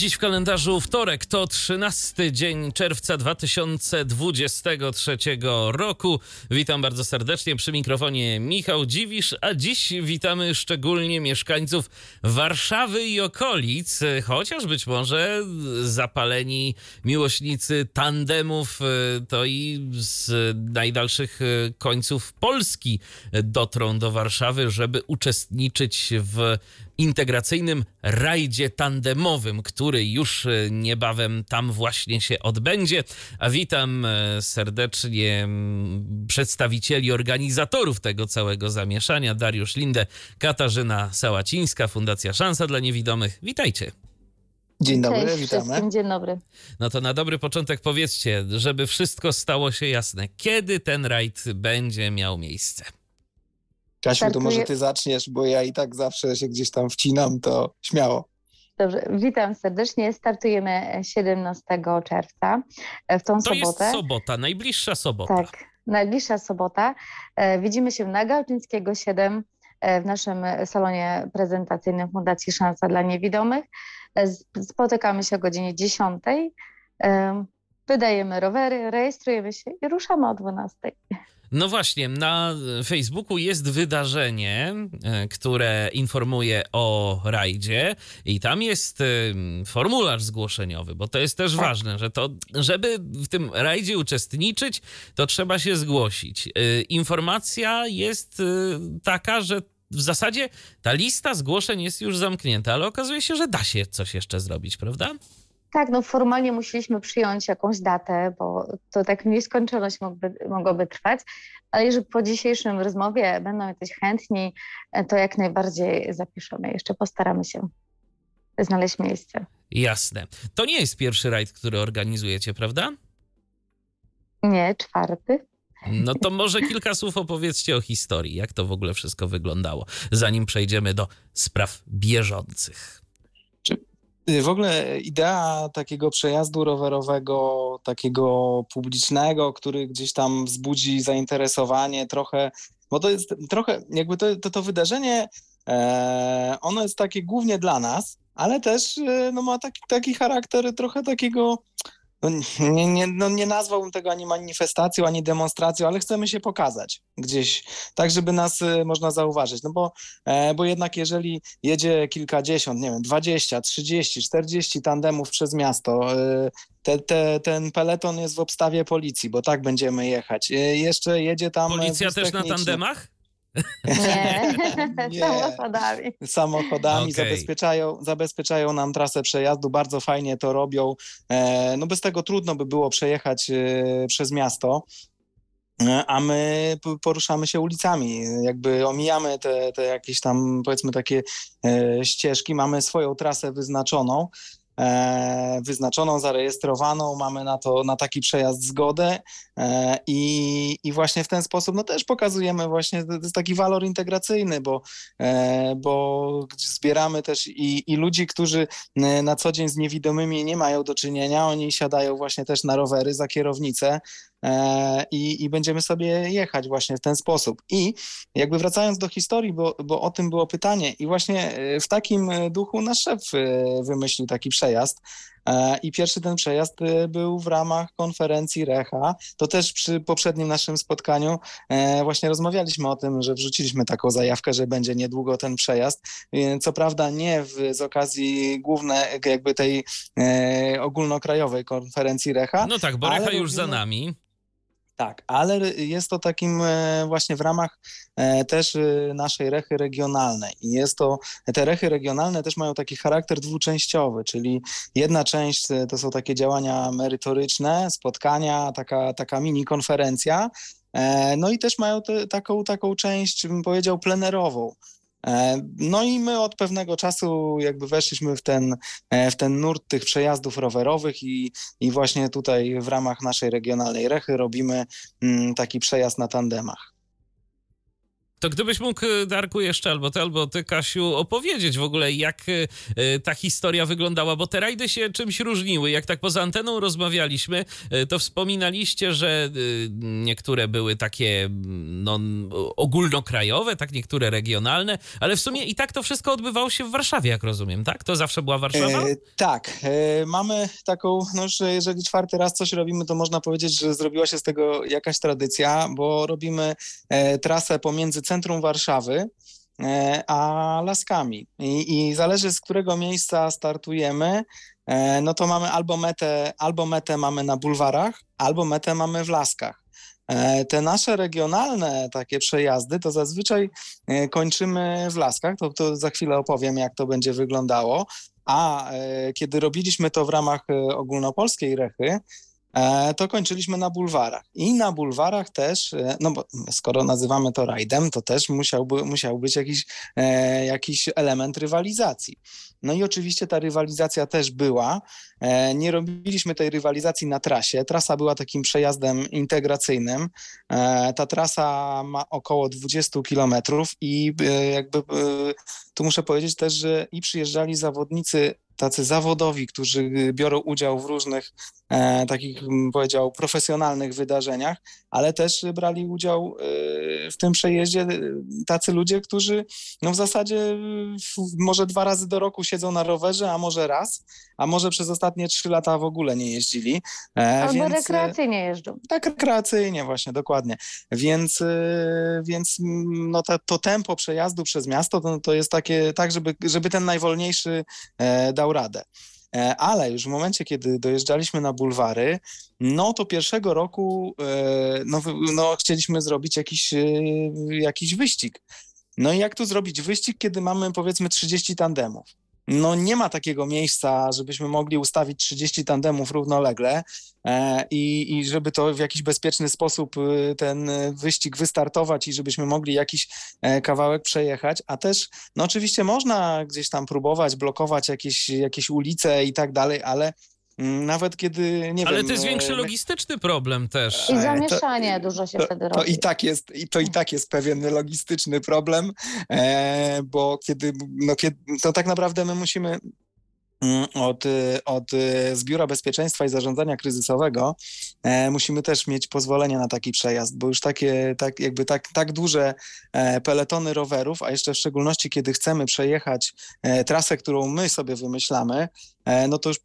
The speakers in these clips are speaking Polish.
Dziś w kalendarzu wtorek to 13 dzień czerwca 2023 roku. Witam bardzo serdecznie przy mikrofonie Michał Dziwisz, a dziś witamy szczególnie mieszkańców Warszawy i okolic, chociaż być może zapaleni miłośnicy tandemów to i z najdalszych końców Polski dotrą do Warszawy, żeby uczestniczyć w integracyjnym rajdzie tandemowym, który już e, niebawem tam właśnie się odbędzie. A witam e, serdecznie przedstawicieli organizatorów tego całego zamieszania. Dariusz Lindę, Katarzyna Sałacińska, Fundacja Szansa dla Niewidomych. Witajcie. Dzień dobry, Cześć witamy. Wszystkim, dzień dobry. No to na dobry początek powiedzcie, żeby wszystko stało się jasne, kiedy ten rajd będzie miał miejsce? Kasiu, to Startuje- może ty zaczniesz, bo ja i tak zawsze się gdzieś tam wcinam, to śmiało. Dobrze, witam serdecznie. Startujemy 17 czerwca e, w tą To jest sobotę. sobota, najbliższa sobota. Tak, najbliższa sobota. E, Widzimy się na Gałczyńskiego 7 e, w naszym salonie prezentacyjnym Fundacji Szansa dla Niewidomych. Spotykamy się o godzinie 10. Wydajemy rowery, rejestrujemy się i ruszamy o 12. No właśnie, na Facebooku jest wydarzenie, e, które informuje o rajdzie i tam jest e, formularz zgłoszeniowy, bo to jest też Tak. ważne, że to, żeby w tym rajdzie uczestniczyć, to trzeba się zgłosić. E, Informacja jest taka, że w zasadzie ta lista zgłoszeń jest już zamknięta, ale okazuje się, że da się coś jeszcze zrobić, prawda? Tak, no formalnie musieliśmy przyjąć jakąś datę, bo to tak nieskończoność mogłoby, mogłoby trwać, ale jeżeli po dzisiejszym rozmowie będą jacyś chętni, e, to jak najbardziej zapiszemy. Jeszcze postaramy się znaleźć miejsce. Jasne. To nie jest pierwszy rajd, który organizujecie, prawda? Nie, czwarty. No to może kilka słów opowiedzcie o historii, jak to w ogóle wszystko wyglądało, zanim przejdziemy do spraw bieżących. W ogóle idea takiego przejazdu rowerowego, takiego publicznego, który gdzieś tam wzbudzi zainteresowanie trochę, bo to jest trochę, jakby to, to, to wydarzenie, e, ono jest takie głównie dla nas, ale też e, no, ma taki, taki charakter trochę takiego, no, nie, nie, no, nie nazwałbym tego ani manifestacją, ani demonstracją, ale chcemy się pokazać gdzieś, tak żeby nas e, można zauważyć, no bo, e, bo jednak jeżeli jedzie kilkadziesiąt, nie wiem, 20, 30, 40 tandemów przez miasto, e, te, te, ten peleton jest w obstawie policji, bo tak będziemy jechać. E, Jeszcze jedzie tam... Policja też na tandemach? Nie, Nie. samochodami. samochodami, Okej. zabezpieczają, zabezpieczają nam trasę przejazdu, bardzo fajnie to robią. E, no bez tego trudno by było przejechać e, przez miasto. E, A my poruszamy się ulicami, jakby omijamy te, te jakieś tam, powiedzmy, takie ścieżki, mamy swoją trasę wyznaczoną, wyznaczoną, zarejestrowaną, mamy na to, na taki przejazd zgodę e, i, i właśnie w ten sposób, no też pokazujemy właśnie, to jest taki walor integracyjny, bo e, bo zbieramy też i, i ludzi, którzy e, na co dzień z niewidomymi nie mają do czynienia. Oni siadają właśnie też na rowery za kierownicę e, i, i będziemy sobie jechać właśnie w ten sposób. I jakby wracając do historii, bo, bo o tym było pytanie i właśnie e, w takim e, duchu nasz szef e, wymyślił taki przejazd. E, I pierwszy ten przejazd e, był w ramach konferencji Recha. To też przy poprzednim naszym spotkaniu E, właśnie rozmawialiśmy o tym, że wrzuciliśmy taką zajawkę, że będzie niedługo ten przejazd. E, Co prawda nie w, z okazji głównej, jakby tej e, ogólnokrajowej konferencji Recha. No tak, bo Recha już za nami. Tak, ale jest to takim e, właśnie w ramach e, też e, naszej rechy regionalnej. I jest to, te rechy regionalne też mają taki charakter dwuczęściowy, czyli jedna część to są takie działania merytoryczne, spotkania, taka, taka mini konferencja, no i też mają te, taką, taką część, bym powiedział, plenerową. E, No i my od pewnego czasu jakby weszliśmy w ten, e, w ten nurt tych przejazdów rowerowych i, i właśnie tutaj w ramach naszej regionalnej rechy robimy mm, taki przejazd na tandemach. To gdybyś mógł, e, Darku, jeszcze albo ty, albo ty, Kasiu, opowiedzieć w ogóle, jak ta historia wyglądała, bo te rajdy się czymś różniły. Jak tak poza anteną rozmawialiśmy, to wspominaliście, że niektóre były takie no, ogólnokrajowe, tak, niektóre regionalne, ale w sumie i tak to wszystko odbywało się w Warszawie, jak rozumiem, tak? To zawsze była Warszawa? E, tak. E, mamy taką, no, że jeżeli czwarty raz coś robimy, to można powiedzieć, że zrobiła się z tego jakaś tradycja, bo robimy e, trasę pomiędzy centrum Warszawy, e, a laskami. I, I, zależy z którego miejsca startujemy, e, no to mamy albo metę, albo metę mamy na bulwarach, albo metę mamy w laskach. E, te nasze regionalne takie przejazdy to zazwyczaj kończymy w Laskach, to, to za chwilę opowiem, jak to będzie wyglądało. A kiedy robiliśmy to w ramach ogólnopolskiej rechy, to kończyliśmy na bulwarach. I na bulwarach też, no bo skoro nazywamy to rajdem, to też musiałby, musiał być jakiś, jakiś element rywalizacji. No i oczywiście ta rywalizacja też była. E, nie robiliśmy tej rywalizacji na trasie. Trasa była takim przejazdem integracyjnym. E, ta trasa ma około 20 kilometrów i e, jakby tu muszę powiedzieć też, że i przyjeżdżali zawodnicy tacy zawodowi, którzy biorą udział w różnych e, takich, powiedział, profesjonalnych wydarzeniach, ale też brali udział e, w tym przejeździe tacy ludzie, którzy no w zasadzie może dwa razy do roku siedzą na rowerze, a może raz, a może przez ostatnie trzy lata w ogóle nie jeździli. E, Albo więc, rekreacyjnie jeżdżą. Tak, rekreacyjnie właśnie, dokładnie. Więc, więc no to, to tempo przejazdu przez miasto to, to jest takie, tak, żeby, żeby ten najwolniejszy e, dał radę. E, ale już w momencie, kiedy dojeżdżaliśmy na bulwary, no to pierwszego roku e, no, no, chcieliśmy zrobić jakiś, e, jakiś wyścig. No i jak tu zrobić wyścig, kiedy mamy powiedzmy 30 tandemów? No nie ma takiego miejsca, żebyśmy mogli ustawić 30 tandemów równolegle e, i, i żeby to w jakiś bezpieczny sposób y, ten wyścig wystartować i żebyśmy mogli jakiś e, kawałek przejechać, a też no oczywiście można gdzieś tam próbować blokować jakieś, jakieś ulice i tak dalej, ale nawet kiedy, nie Ale wiem... Ale to jest większy logistyczny problem też. I zamieszanie to, dużo się to, wtedy robi. To i, tak jest, I to i tak jest pewien logistyczny problem, e, bo kiedy, no, kiedy, to tak naprawdę my musimy Mm, od, od z Biura Bezpieczeństwa i Zarządzania Kryzysowego e, musimy też mieć pozwolenie na taki przejazd, bo już takie, tak, jakby tak, tak duże e, peletony rowerów, a jeszcze w szczególności kiedy chcemy przejechać e, trasę, którą my sobie wymyślamy, e, no to już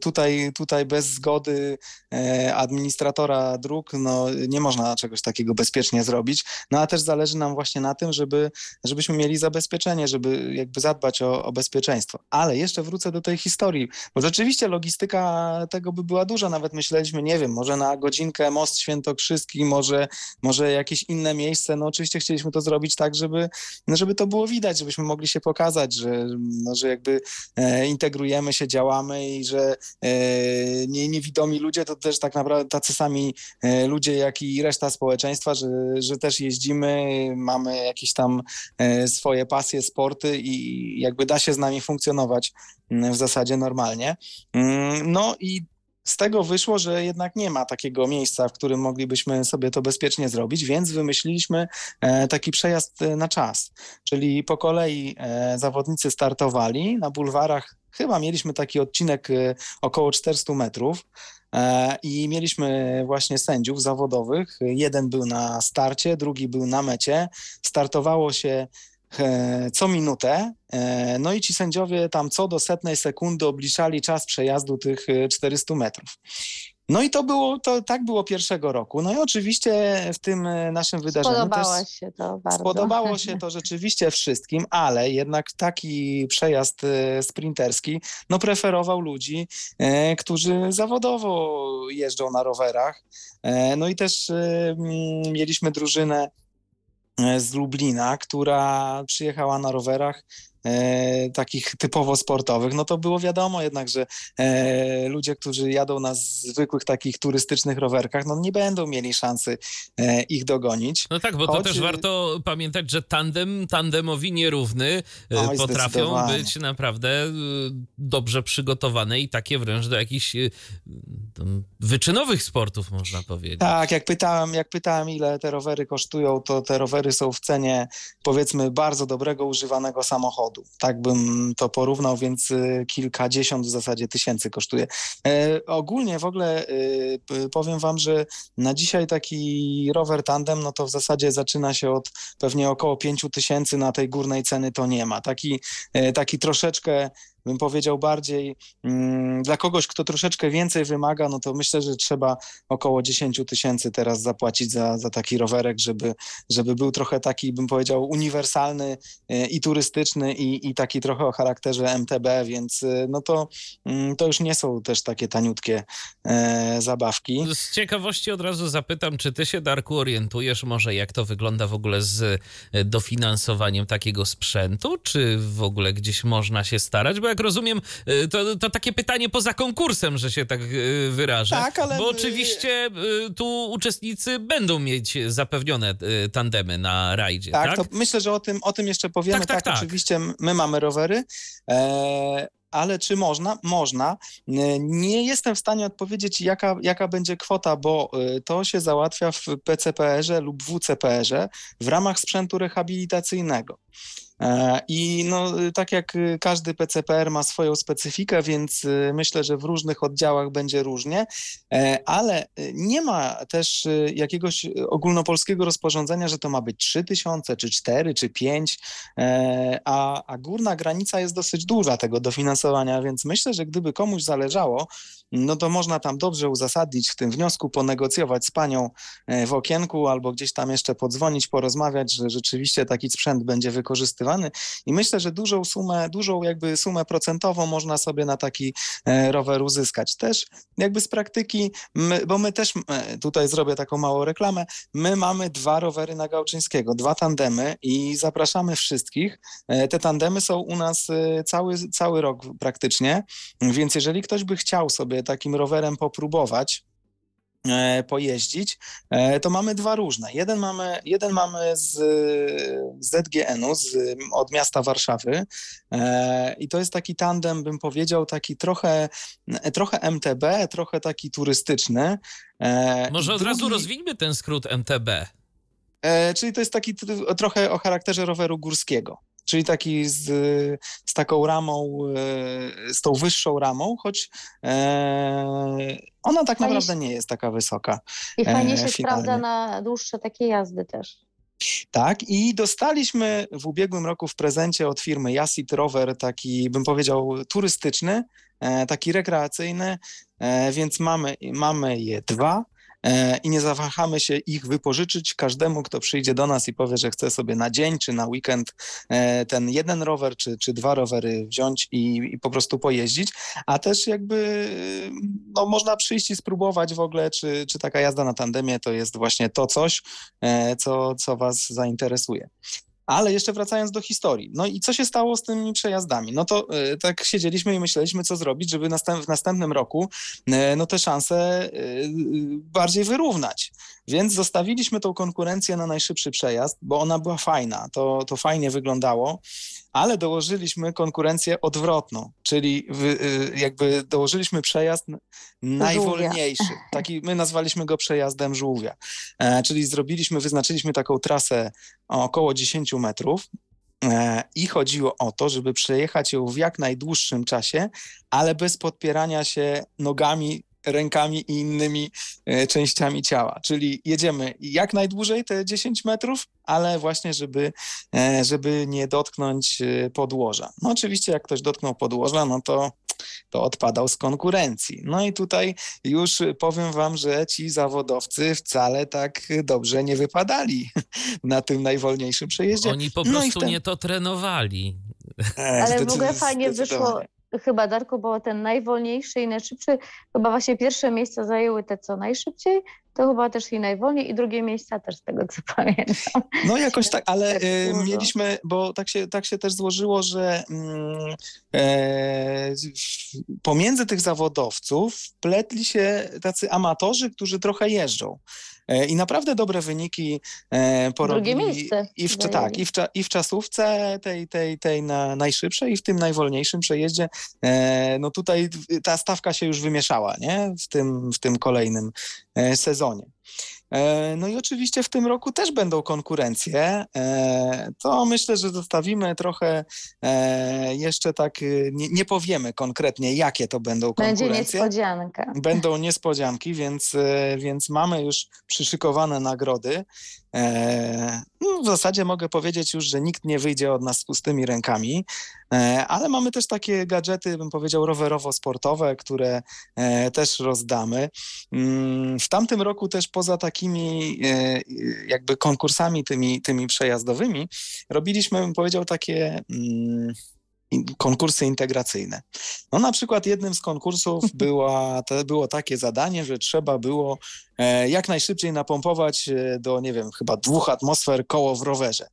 tutaj, tutaj bez zgody e, administratora dróg no, nie można czegoś takiego bezpiecznie zrobić, no a też zależy nam właśnie na tym, żeby, żebyśmy mieli zabezpieczenie, żeby jakby zadbać o, o bezpieczeństwo. Ale jeszcze wrócę do tej historii, bo rzeczywiście logistyka tego by była duża, nawet myśleliśmy, nie wiem, może na godzinkę Most Świętokrzyski, może, może jakieś inne miejsce, no oczywiście chcieliśmy to zrobić tak, żeby, no żeby to było widać, żebyśmy mogli się pokazać, że, no, że jakby e, integrujemy się, działamy i że e, nie, niewidomi ludzie to też tak naprawdę tacy sami e, ludzie, jak i reszta społeczeństwa, że, że też jeździmy, mamy jakieś tam e, swoje pasje, sporty i jakby da się z nami funkcjonować w zasadzie normalnie. Mm, no i z tego wyszło, że jednak nie ma takiego miejsca, w którym moglibyśmy sobie to bezpiecznie zrobić, więc wymyśliliśmy e, taki przejazd e, na czas. Czyli po kolei e, zawodnicy startowali na bulwarach. Chyba mieliśmy taki odcinek około 400 metrów. I mieliśmy właśnie sędziów zawodowych. Jeden był na starcie, drugi był na mecie. Startowało się co minutę. E, no i ci sędziowie tam co do setnej sekundy obliczali czas przejazdu tych 400 e, metrów. No i to było, to tak było pierwszego roku. No i oczywiście w tym naszym wydarzeniu Spodobało się to bardzo. Spodobało się to rzeczywiście wszystkim, ale jednak taki przejazd sprinterski no preferował ludzi, którzy zawodowo jeżdżą na rowerach. No i też mieliśmy drużynę E, z Lublina, która przyjechała na rowerach e, takich typowo sportowych, no to było wiadomo jednak, że e, ludzie, którzy jadą na zwykłych takich turystycznych rowerkach, no nie będą mieli szansy e, ich dogonić. No tak, bo Choć- to też warto pamiętać, że tandem tandemowi nierówny e, Oj, potrafią być naprawdę e, dobrze przygotowane i takie wręcz do jakichś e, wyczynowych sportów, można powiedzieć. Tak, jak pytałem, jak pytałem, ile te rowery kosztują, to te rowery są w cenie powiedzmy bardzo dobrego używanego samochodu. Tak bym to porównał, więc y, kilkadziesiąt w zasadzie tysięcy kosztuje. E, ogólnie w ogóle y, powiem wam, że na dzisiaj taki rower tandem, no to w zasadzie zaczyna się od pewnie około pięciu tysięcy, na tej górnej ceny to nie ma. Taki, e, taki troszeczkę bym powiedział bardziej mm, dla kogoś, kto troszeczkę więcej wymaga, no to myślę, że trzeba około 10 tysięcy teraz zapłacić za, za taki rowerek, żeby, żeby był trochę taki, bym powiedział, uniwersalny e, i turystyczny i, i taki trochę o charakterze MTB, więc e, no to, mm, to już nie są też takie taniutkie e, zabawki. Z ciekawości od razu zapytam, czy ty się, Darku, orientujesz może, jak to wygląda w ogóle z e, dofinansowaniem takiego sprzętu? Czy w ogóle gdzieś można się starać? Bo jak rozumiem, e, to, to takie pytanie poza konkursem, że się tak e, wyrażę. Tak, ale- Bo oczywiście e, tu uczestnicy będą mieć zapewnione tandemy na rajdzie, tak? Tak, to myślę, że o tym, o tym jeszcze powiemy. Tak, tak, tak. oczywiście my mamy rowery. E, ale czy można? Można. Nie jestem w stanie odpowiedzieć, jaka, jaka będzie kwota, bo to się załatwia w PCPR-ze lub WCPR-ze w ramach sprzętu rehabilitacyjnego. E, I no, tak jak każdy PCPR ma swoją specyfikę, więc y, myślę, że w różnych oddziałach będzie różnie, E, ale nie ma też jakiegoś ogólnopolskiego rozporządzenia, że to ma być 3 tysiące, czy 4, czy 5, e, a, a górna granica jest dosyć duża tego dofinansowania, więc myślę, że gdyby komuś zależało, no to można tam dobrze uzasadnić w tym wniosku, ponegocjować z panią e, w okienku albo gdzieś tam jeszcze podzwonić, porozmawiać, że rzeczywiście taki sprzęt będzie wykorzystywany i myślę, że dużą sumę, dużą jakby sumę procentową można sobie na taki e, rower uzyskać. Też jakby z praktyki, my, bo my też, e, tutaj zrobię taką małą reklamę, my mamy dwa rowery na Gałczyńskiego, dwa tandemy i zapraszamy wszystkich. E, Te tandemy są u nas cały, cały rok praktycznie, więc jeżeli ktoś by chciał sobie takim rowerem popróbować, pojeździć, e, to mamy dwa różne. Jeden mamy, jeden mamy z, ZGN-u, z, od miasta Warszawy e, i to jest taki tandem, bym powiedział, taki trochę, trochę MTB, trochę taki turystyczny. E, Może od drugi- razu rozwijmy ten skrót MTB. E, czyli to jest taki tr- trochę o charakterze roweru górskiego. Czyli taki z, z taką ramą, e, z tą wyższą ramą, choć e, ona tak Fajnie naprawdę się- nie jest taka wysoka. I fajnie E, się finalnie. sprawdza na dłuższe takie jazdy też. Tak, i dostaliśmy w ubiegłym roku w prezencie od firmy Yasit rower taki, bym powiedział, turystyczny, taki rekreacyjny, więc mamy, mamy je dwa. E, I nie zawahamy się ich wypożyczyć każdemu, kto przyjdzie do nas i powie, że chce sobie na dzień czy na weekend e, ten jeden rower czy, czy dwa rowery wziąć i, i po prostu pojeździć. A też jakby no, można przyjść i spróbować w ogóle, czy, czy taka jazda na tandemie to jest właśnie to coś, e, co, co Was zainteresuje. Ale jeszcze wracając do historii. No i co się stało z tymi przejazdami? No to e, tak siedzieliśmy i myśleliśmy, co zrobić, żeby następ, w następnym roku e, no te szanse e, bardziej wyrównać. Więc zostawiliśmy tą konkurencję na najszybszy przejazd, bo ona była fajna, to, to fajnie wyglądało, ale dołożyliśmy konkurencję odwrotną, czyli wy, y, jakby dołożyliśmy przejazd najwolniejszy. Taki, my nazwaliśmy go przejazdem żółwia. E, czyli zrobiliśmy, wyznaczyliśmy taką trasę około 10 metrów. e, I chodziło o to, żeby przejechać ją w jak najdłuższym czasie, ale bez podpierania się nogami, rękami i innymi e, częściami ciała. Czyli jedziemy jak najdłużej te 10 metrów, ale właśnie, żeby, e, żeby nie dotknąć e, podłoża. No oczywiście, jak ktoś dotknął podłoża, no to to odpadał z konkurencji. No i tutaj już powiem wam, że ci zawodowcy wcale tak dobrze nie wypadali na tym najwolniejszym przejeździe. Oni po No i prostu wtedy- nie to trenowali. Ale w ogóle fajnie wyszło. Chyba Darku było ten najwolniejszy i najszybszy. Chyba właśnie pierwsze miejsca zajęły te co najszybciej, to chyba też i najwolniej i drugie miejsca też z tego co pamiętam. No jakoś tak, ale y, mieliśmy, bo tak się, tak się też złożyło, że mm, e, pomiędzy tych zawodowców pletli się tacy amatorzy, którzy trochę jeżdżą. E, I naprawdę dobre wyniki e, porobili. Drugie miejsce. I w, tak, i w, i w czasówce tej, tej, tej na najszybszej i w tym najwolniejszym przejeździe. E, no tutaj ta stawka się już wymieszała, nie? W tym, w tym kolejnym sezonie. E, no i oczywiście w tym roku też będą konkurencje. E, to myślę, że zostawimy trochę e, jeszcze tak, nie, nie powiemy konkretnie, jakie to będą konkurencje. Będzie niespodzianka. Będą niespodzianki, więc, więc mamy już przyszykowane nagrody. No, w zasadzie mogę powiedzieć już, że nikt nie wyjdzie od nas z pustymi rękami, ale mamy też takie gadżety, bym powiedział, rowerowo-sportowe, które też rozdamy. Mm, w tamtym roku też poza takimi e, jakby konkursami tymi, tymi przejazdowymi robiliśmy, bym powiedział, takie mm, konkursy integracyjne. No na przykład jednym z konkursów była, to było takie zadanie, że trzeba było e, jak najszybciej napompować e, do, nie wiem, chyba dwóch atmosfer koło w rowerze.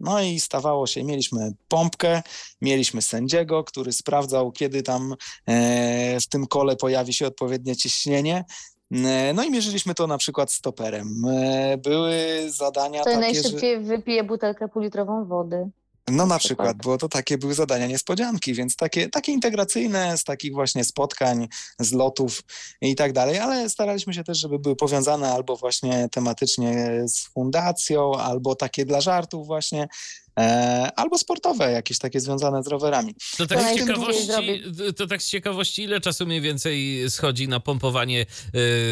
No i stawało się, mieliśmy pompkę, mieliśmy sędziego, który sprawdzał, kiedy tam w tym kole pojawi się odpowiednie ciśnienie, E, no i mierzyliśmy to na przykład stoperem. E, były zadania to takie, najszybciej że... wypije butelkę półlitrową wody. No na przykład, bo to takie były zadania niespodzianki, więc takie, takie integracyjne z takich właśnie spotkań, z lotów i tak dalej, ale staraliśmy się też, żeby były powiązane albo właśnie tematycznie z fundacją, albo takie dla żartów właśnie, albo sportowe, jakieś takie związane z rowerami. To tak, z ciekawości, to tak z ciekawości, ile czasu mniej więcej schodzi na pompowanie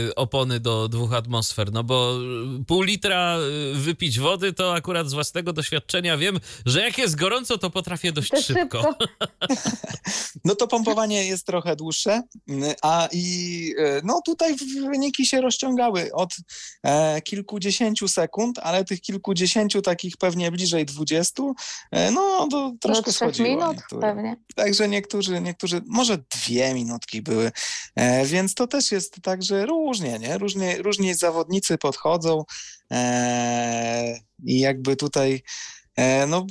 y, opony do dwóch atmosfer? No bo pół litra wypić wody, to akurat z własnego doświadczenia wiem, że jak jest gorąco, to potrafię dość to szybko. szybko. no to pompowanie jest trochę dłuższe, a i e, no tutaj wyniki się rozciągały od e, kilkudziesięciu sekund, ale tych kilkudziesięciu takich pewnie bliżej dwudziestu E, no to troszkę Do schodziło. minut pewnie. Także niektórzy, niektórzy, może dwie minutki były, e, więc to też jest tak, że różnie, nie? Różnie, różni zawodnicy podchodzą e, i jakby tutaj no,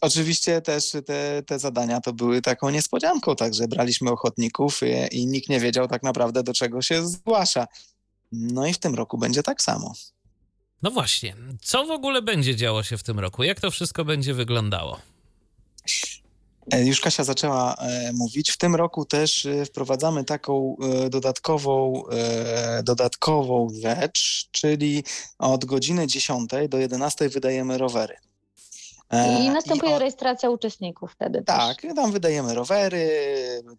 oczywiście też te, te zadania to były taką niespodzianką, także braliśmy ochotników i, i nikt nie wiedział tak naprawdę, do czego się zgłasza. No i w tym roku będzie tak samo. No właśnie, co w ogóle będzie działo się w tym roku? Jak to wszystko będzie wyglądało? E, już Kasia zaczęła e, mówić. W tym roku też e, wprowadzamy taką e, dodatkową, e, dodatkową rzecz, czyli od godziny 10 do 11 wydajemy rowery. I następuje I rejestracja uczestników wtedy Tak, też. tam wydajemy rowery,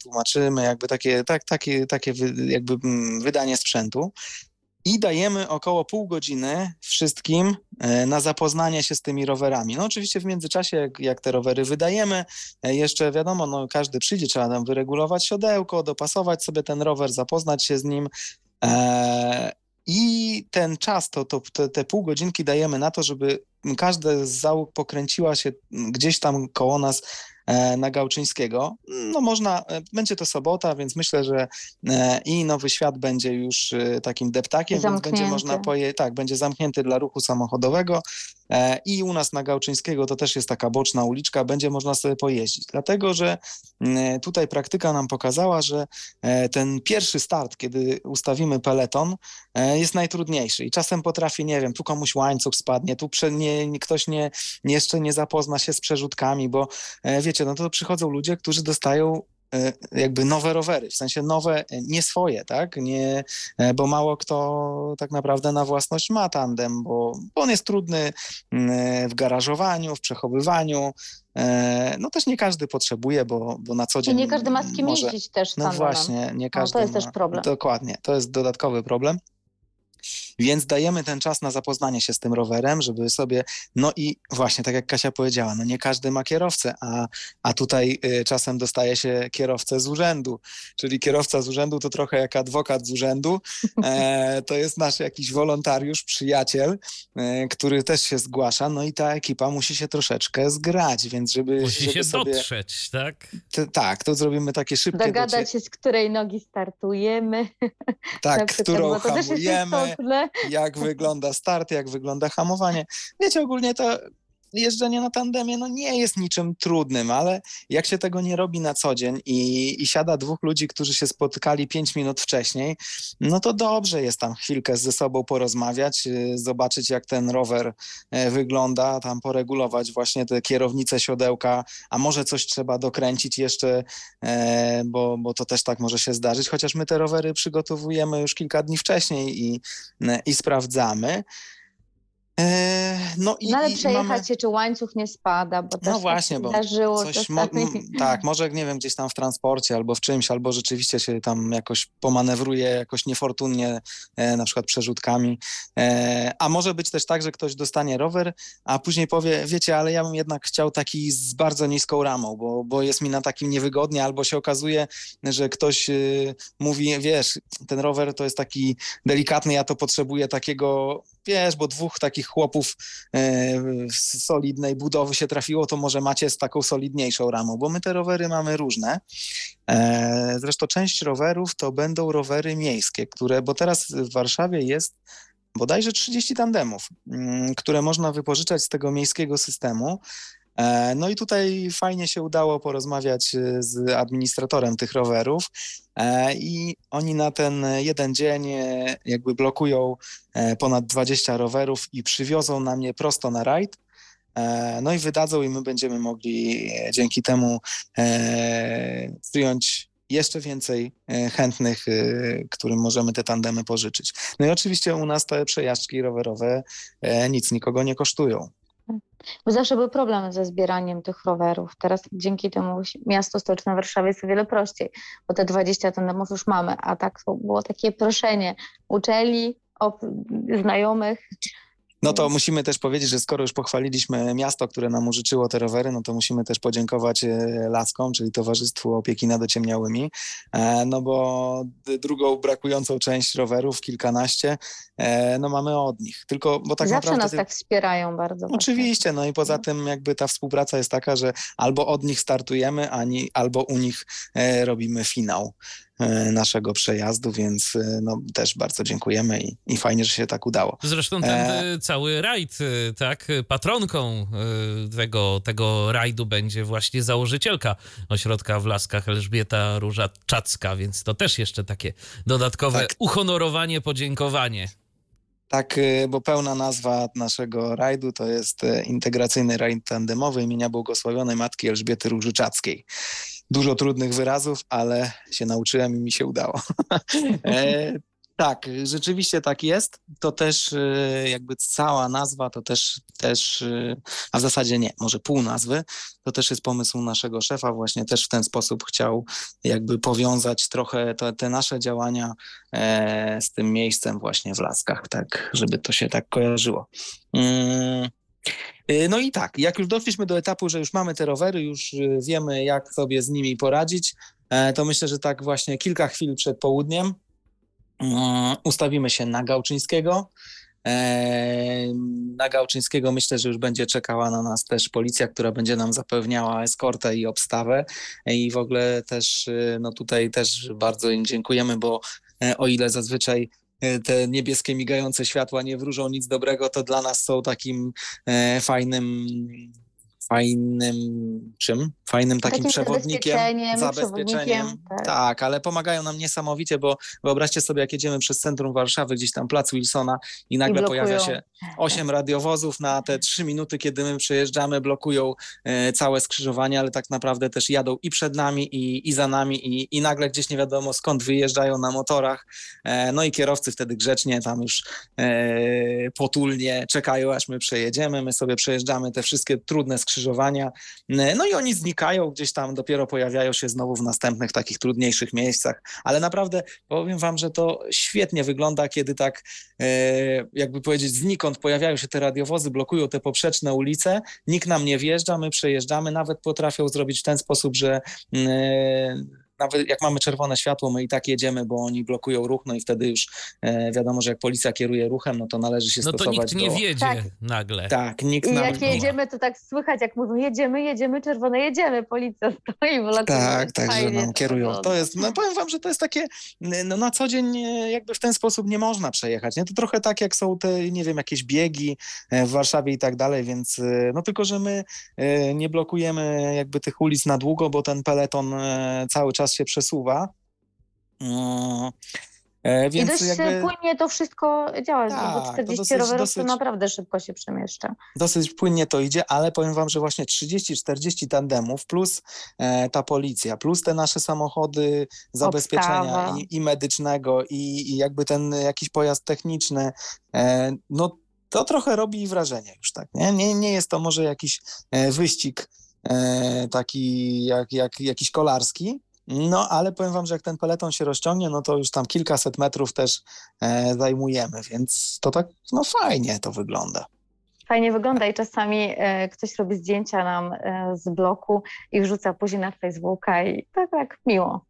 tłumaczymy jakby takie, tak, takie, takie jakby mm, wydanie sprzętu i dajemy około pół godziny wszystkim e, na zapoznanie się z tymi rowerami. No oczywiście w międzyczasie, jak, jak te rowery wydajemy, e, jeszcze wiadomo, no każdy przyjdzie, trzeba tam wyregulować siodełko, dopasować sobie ten rower, zapoznać się z nim. E, I ten czas, to, to, te, te pół godzinki dajemy na to, żeby każda z załóg pokręciła się gdzieś tam koło nas na Gałczyńskiego. No można, e, będzie to sobota, więc myślę, że e, i Nowy Świat będzie już takim deptakiem, zamknięty. więc będzie można poje, tak, będzie zamknięty dla ruchu samochodowego i u nas na Gałczyńskiego to też jest taka boczna uliczka, będzie można sobie pojeździć, dlatego, że tutaj praktyka nam pokazała, że ten pierwszy start, kiedy ustawimy peleton, jest najtrudniejszy. I czasem potrafi, nie wiem, tu komuś łańcuch spadnie, tu nie, ktoś nie, jeszcze nie zapozna się z przerzutkami, bo wiecie, no to przychodzą ludzie, którzy dostają e, jakby nowe rowery, w sensie nowe, e, nie swoje, tak? Nie, e, bo mało kto tak naprawdę na własność ma tandem, bo, bo on jest trudny mm, w garażowaniu, w przechowywaniu. No też nie każdy potrzebuje, bo, bo na co dzień. I nie każdy ma z kim może, jeździć też. No właśnie, nie każdy. No, to jest ma, też problem. Dokładnie, to jest dodatkowy problem. Więc dajemy ten czas na zapoznanie się z tym rowerem, żeby sobie, no i właśnie tak jak Kasia powiedziała, no nie każdy ma kierowcę, a, a tutaj y, czasem dostaje się kierowcę z urzędu, czyli kierowca z urzędu to trochę jak adwokat z urzędu, e, to jest nasz jakiś wolontariusz, przyjaciel, e, który też się zgłasza, no i ta ekipa musi się troszeczkę zgrać, więc żeby... Musi żeby się sobie, dotrzeć, tak? t- tak, to zrobimy takie szybkie Dogadać docie- się, z której nogi startujemy. tak, którą hamujemy. Jak wygląda start, jak wygląda hamowanie. Wiecie, ogólnie to jeżdżenie na tandemie no nie jest niczym trudnym, ale jak się tego nie robi na co dzień i, i siada dwóch ludzi, którzy się spotkali pięć minut wcześniej, no to dobrze jest tam chwilkę ze sobą porozmawiać, y, zobaczyć jak ten rower e, wygląda, tam poregulować właśnie te kierownice, siodełka, a może coś trzeba dokręcić jeszcze, e, bo, bo to też tak może się zdarzyć, chociaż my te rowery przygotowujemy już kilka dni wcześniej i, i sprawdzamy. E, No, i, No ale przejechać mamy... się, czy łańcuch nie spada, bo też No tak właśnie, się bo zdarzyło Coś mo- tak, może nie wiem, gdzieś tam w transporcie albo w czymś, albo rzeczywiście się tam jakoś pomanewruje jakoś niefortunnie, e, na przykład przerzutkami. E, a może być też tak, że ktoś dostanie rower, a później powie, wiecie, ale ja bym jednak chciał taki z bardzo niską ramą, bo, bo jest mi na takim niewygodnie, albo się okazuje, że ktoś y, mówi, wiesz, ten rower to jest taki delikatny, ja to potrzebuję takiego, wiesz, bo dwóch takich chłopów e, z solidnej budowy się trafiło, to może macie z taką solidniejszą ramą, bo my te rowery mamy różne. E, Zresztą część rowerów to będą rowery miejskie, które, bo teraz w Warszawie jest bodajże 30 tandemów, mm, które można wypożyczać z tego miejskiego systemu. E, No i tutaj fajnie się udało porozmawiać e, z administratorem tych rowerów e, i oni na ten jeden dzień jakby blokują ponad 20 rowerów i przywiozą na mnie prosto na rajd. No i wydadzą i my będziemy mogli dzięki temu przyjąć jeszcze więcej chętnych, którym możemy te tandemy pożyczyć. No i oczywiście u nas te przejażdżki rowerowe nic nikogo nie kosztują. Bo zawsze był problem ze zbieraniem tych rowerów. Teraz dzięki temu miasto stołeczne Warszawy jest o wiele prościej, bo te 20 tandemów już mamy, a tak było takie proszenie uczeli, znajomych. No to musimy też powiedzieć, że skoro już pochwaliliśmy miasto, które nam użyczyło te rowery, no to musimy też podziękować e, Laskom, czyli Towarzystwu Opieki nad Ociemniałymi, e, no bo drugą brakującą część rowerów, kilkanaście, e, no mamy od nich. Tylko, bo tak Zawsze naprawdę... nas tak wspierają bardzo. Oczywiście, no i poza No. tym jakby ta współpraca jest taka, że albo od nich startujemy, ani, albo u nich robimy finał naszego przejazdu, więc e, no, też bardzo dziękujemy i, i fajnie, że się tak udało. Zresztą ten E. cały rajd, tak, patronką tego, tego rajdu będzie właśnie założycielka ośrodka w Laskach Elżbieta Róża-Czacka, więc to też jeszcze takie dodatkowe Tak. uhonorowanie, podziękowanie. Tak, bo pełna nazwa naszego rajdu to jest e, Integracyjny Rajd Tandemowy imienia Błogosławionej Matki Elżbiety Różyczackiej. Dużo trudnych wyrazów, ale się nauczyłem i mi się udało. e, tak, rzeczywiście tak jest. To też e, jakby cała nazwa, to też, też e, a w zasadzie nie, może pół nazwy, to też jest pomysł naszego szefa, właśnie też w ten sposób chciał jakby powiązać trochę te, nasze działania z tym miejscem właśnie w Laskach, tak, żeby to się tak kojarzyło. Y, No i tak, jak już doszliśmy do etapu, że już mamy te rowery, już y, wiemy, jak sobie z nimi poradzić, e, to myślę, że tak właśnie kilka chwil przed południem mm, ustawimy się na Gałczyńskiego. E, Na Gałczyńskiego myślę, że już będzie czekała na nas też policja, która będzie nam zapewniała eskortę i obstawę. I w ogóle też, y, no tutaj też bardzo im dziękujemy, bo e, o ile zazwyczaj e, te niebieskie migające światła nie wróżą nic dobrego, to dla nas są takim e, fajnym, fajnym czym? Fajnym takim, Takim przewodnikiem, zabezpieczeniem, zabezpieczeniem. tak. Tak, ale pomagają nam niesamowicie, bo wyobraźcie sobie, jak jedziemy przez centrum Warszawy, gdzieś tam plac Wilsona i nagle blokują. pojawia się osiem radiowozów na te trzy minuty, kiedy my przejeżdżamy, blokują e, całe skrzyżowanie, ale tak naprawdę też jadą i przed nami, i, i za nami, i, i nagle gdzieś nie wiadomo skąd wyjeżdżają na motorach. E, no i kierowcy wtedy grzecznie tam już e, potulnie czekają, aż my przejedziemy. My sobie przejeżdżamy te wszystkie trudne skrzyżowania skrzyżowania. No i oni znikają gdzieś tam, dopiero pojawiają się znowu w następnych takich trudniejszych miejscach. Ale naprawdę powiem wam, że to świetnie wygląda, kiedy tak e, jakby powiedzieć znikąd pojawiają się te radiowozy, blokują te poprzeczne ulice, nikt nam nie wjeżdża, my przejeżdżamy, nawet potrafią zrobić w ten sposób, że nawet jak mamy czerwone światło, my i tak jedziemy, bo oni blokują ruch, no i wtedy już e, wiadomo, że jak policja kieruje ruchem, no to należy się no stosować No to nikt nie do... wiedzie tak. nagle. Tak, nikt I nawet jak jedziemy, to tak słychać, jak mówią, jedziemy, jedziemy, czerwone, jedziemy, policja stoi, blokuje. Tak, tak, że nam kierują. To jest, no powiem wam, że to jest takie, no na co dzień jakby w ten sposób nie można przejechać, nie? To trochę tak, jak są te, nie wiem, jakieś biegi e, w Warszawie i tak dalej, więc e, no tylko, że my nie blokujemy jakby tych ulic na długo, bo ten peleton cały czas się przesuwa, no, e, więc I dość jakby... płynnie to wszystko działa, tak, bo 40 dosyć, rowerów dosyć, to naprawdę szybko się przemieszcza. Dosyć płynnie to idzie, ale powiem wam, że właśnie 30-40 tandemów plus e, ta policja, plus te nasze samochody zabezpieczenia i, i, medycznego i, i, jakby ten jakiś pojazd techniczny, e, no to trochę robi wrażenie już tak, nie? Nie, nie jest to może jakiś e, wyścig e, taki jak, jak jakiś kolarski, no, ale powiem wam, że jak ten peleton się rozciągnie, no to już tam kilkaset metrów też e, zajmujemy, więc to tak, no fajnie to wygląda. Fajnie wygląda i czasami e, ktoś robi zdjęcia nam e, z bloku i wrzuca później na Facebooka i tak, tak miło.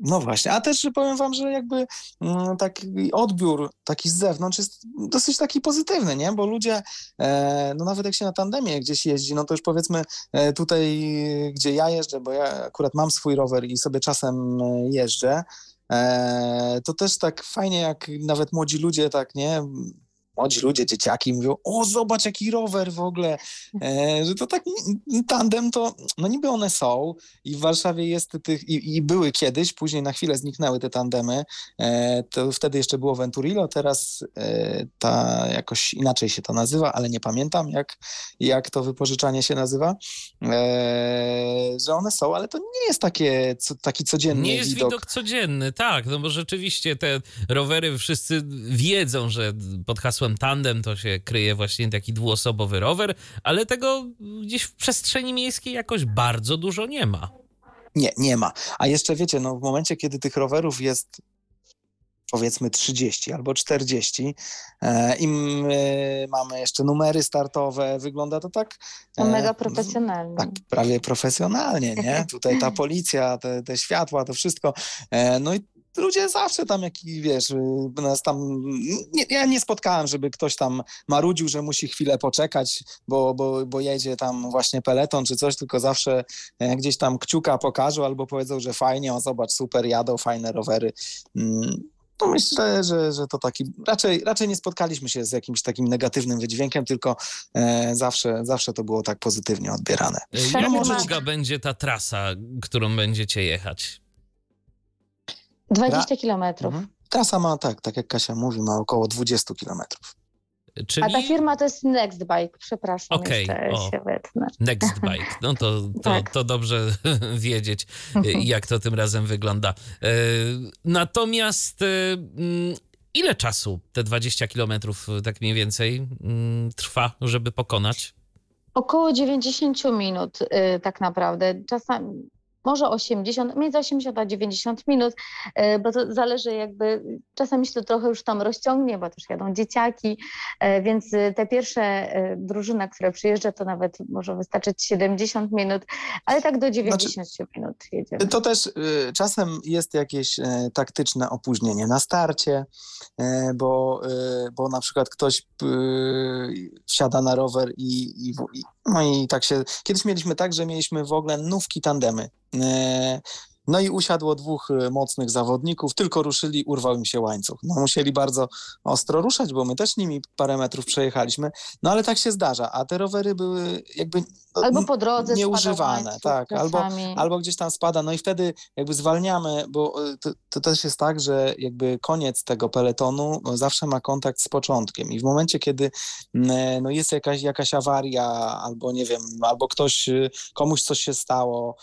No właśnie, a też powiem wam, że jakby mm, taki odbiór taki z zewnątrz jest dosyć taki pozytywny, nie? Bo ludzie, e, no nawet jak się na tandemie gdzieś jeździ, no to już powiedzmy e, tutaj, gdzie ja jeżdżę, bo ja akurat mam swój rower i sobie czasem e, jeżdżę, to też tak fajnie, jak nawet młodzi ludzie tak, nie, młodzi ludzie, dzieciaki mówią, o zobacz jaki rower w ogóle, e, że to tak tandem to, no niby one są i w Warszawie jest tych, i, i były kiedyś, później na chwilę zniknęły te tandemy, e, to wtedy jeszcze było Venturillo, teraz e, ta jakoś inaczej się to nazywa, ale nie pamiętam jak, jak to wypożyczanie się nazywa, e, że one są, ale to nie jest takie, co, taki codzienny Nie jest widok. widok codzienny, tak, no bo rzeczywiście te rowery wszyscy wiedzą, że pod hasłem hasłem tandem to się kryje właśnie taki dwuosobowy rower, ale tego gdzieś w przestrzeni miejskiej jakoś bardzo dużo nie ma. Nie, nie ma. A jeszcze wiecie, no w momencie, kiedy tych rowerów jest powiedzmy 30 albo 40 e, i my mamy jeszcze numery startowe, wygląda to tak... E, mega profesjonalnie. Tak, prawie profesjonalnie, nie? Tutaj ta policja, te, te światła, to wszystko. E, no i ludzie zawsze tam, jak wiesz, y, nas tam, nie, ja nie spotkałem, żeby ktoś tam marudził, że musi chwilę poczekać, bo, bo, bo jedzie tam właśnie peleton czy coś, tylko zawsze e, gdzieś tam kciuka pokażą albo powiedzą, że fajnie, o zobacz, super, jadą, fajne rowery. Mm, to myślę, że, że to taki, raczej, raczej nie spotkaliśmy się z jakimś takim negatywnym wydźwiękiem, tylko e, zawsze, zawsze to było tak pozytywnie odbierane. Jak no, długa będzie ta trasa, którą będziecie jechać? 20 kilometrów. Mhm. Trasa ma, tak, tak jak Kasia mówi, ma około 20 kilometrów. Czyli... A ta firma to jest Nextbike, przepraszam, okay, jeszcze o, się wetnę. Nextbike, no to, to, tak. to dobrze wiedzieć, jak to tym razem wygląda. E, natomiast e, mm, ile czasu te 20 kilometrów tak mniej więcej mm, trwa, żeby pokonać? Około 90 minut y, tak naprawdę. Czasami może 80, między 80 a 90 minut, e, bo to zależy jakby, czasami się to trochę już tam rozciągnie, bo też jadą dzieciaki, e, więc te pierwsze e, drużyna, która przyjeżdża, to nawet może wystarczyć 70 minut, ale tak do 90 znaczy, minut jedziemy. To też czasem jest jakieś taktyczne opóźnienie na starcie, bo, bo na przykład ktoś wsiada na rower i, i, no i tak się, kiedyś mieliśmy tak, że mieliśmy w ogóle nówki tandemy. E, no i usiadło dwóch e, mocnych zawodników, tylko ruszyli, urwał im się łańcuch. No musieli bardzo ostro ruszać, bo my też nimi parę metrów przejechaliśmy, no ale tak się zdarza, a te rowery były jakby no, albo po drodze nieużywane, tak, albo, albo gdzieś tam spada, no i wtedy jakby zwalniamy, bo e, to, to, też jest tak, że jakby koniec tego peletonu zawsze ma kontakt z początkiem. I w momencie, kiedy no jest jakaś, jakaś awaria, albo nie wiem, albo ktoś, komuś coś się stało,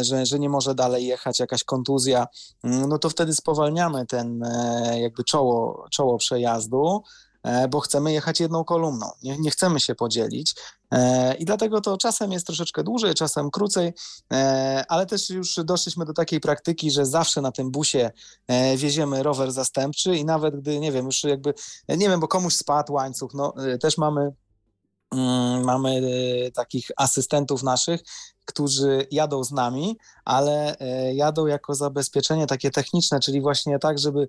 że, że nie może dalej jechać, jakaś kontuzja, mm, no to wtedy spowalniamy ten e, jakby czoło, czoło przejazdu, e, bo chcemy jechać jedną kolumną. Nie, nie chcemy się podzielić. E, I dlatego to czasem jest troszeczkę dłużej, czasem krócej, e, ale też już doszliśmy do takiej praktyki, że zawsze na tym busie e, wieziemy rower zastępczy i nawet gdy, nie wiem, już jakby, nie wiem, bo komuś spadł łańcuch, no też mamy mamy takich asystentów naszych, którzy jadą z nami, ale jadą jako zabezpieczenie takie techniczne, czyli właśnie tak, żeby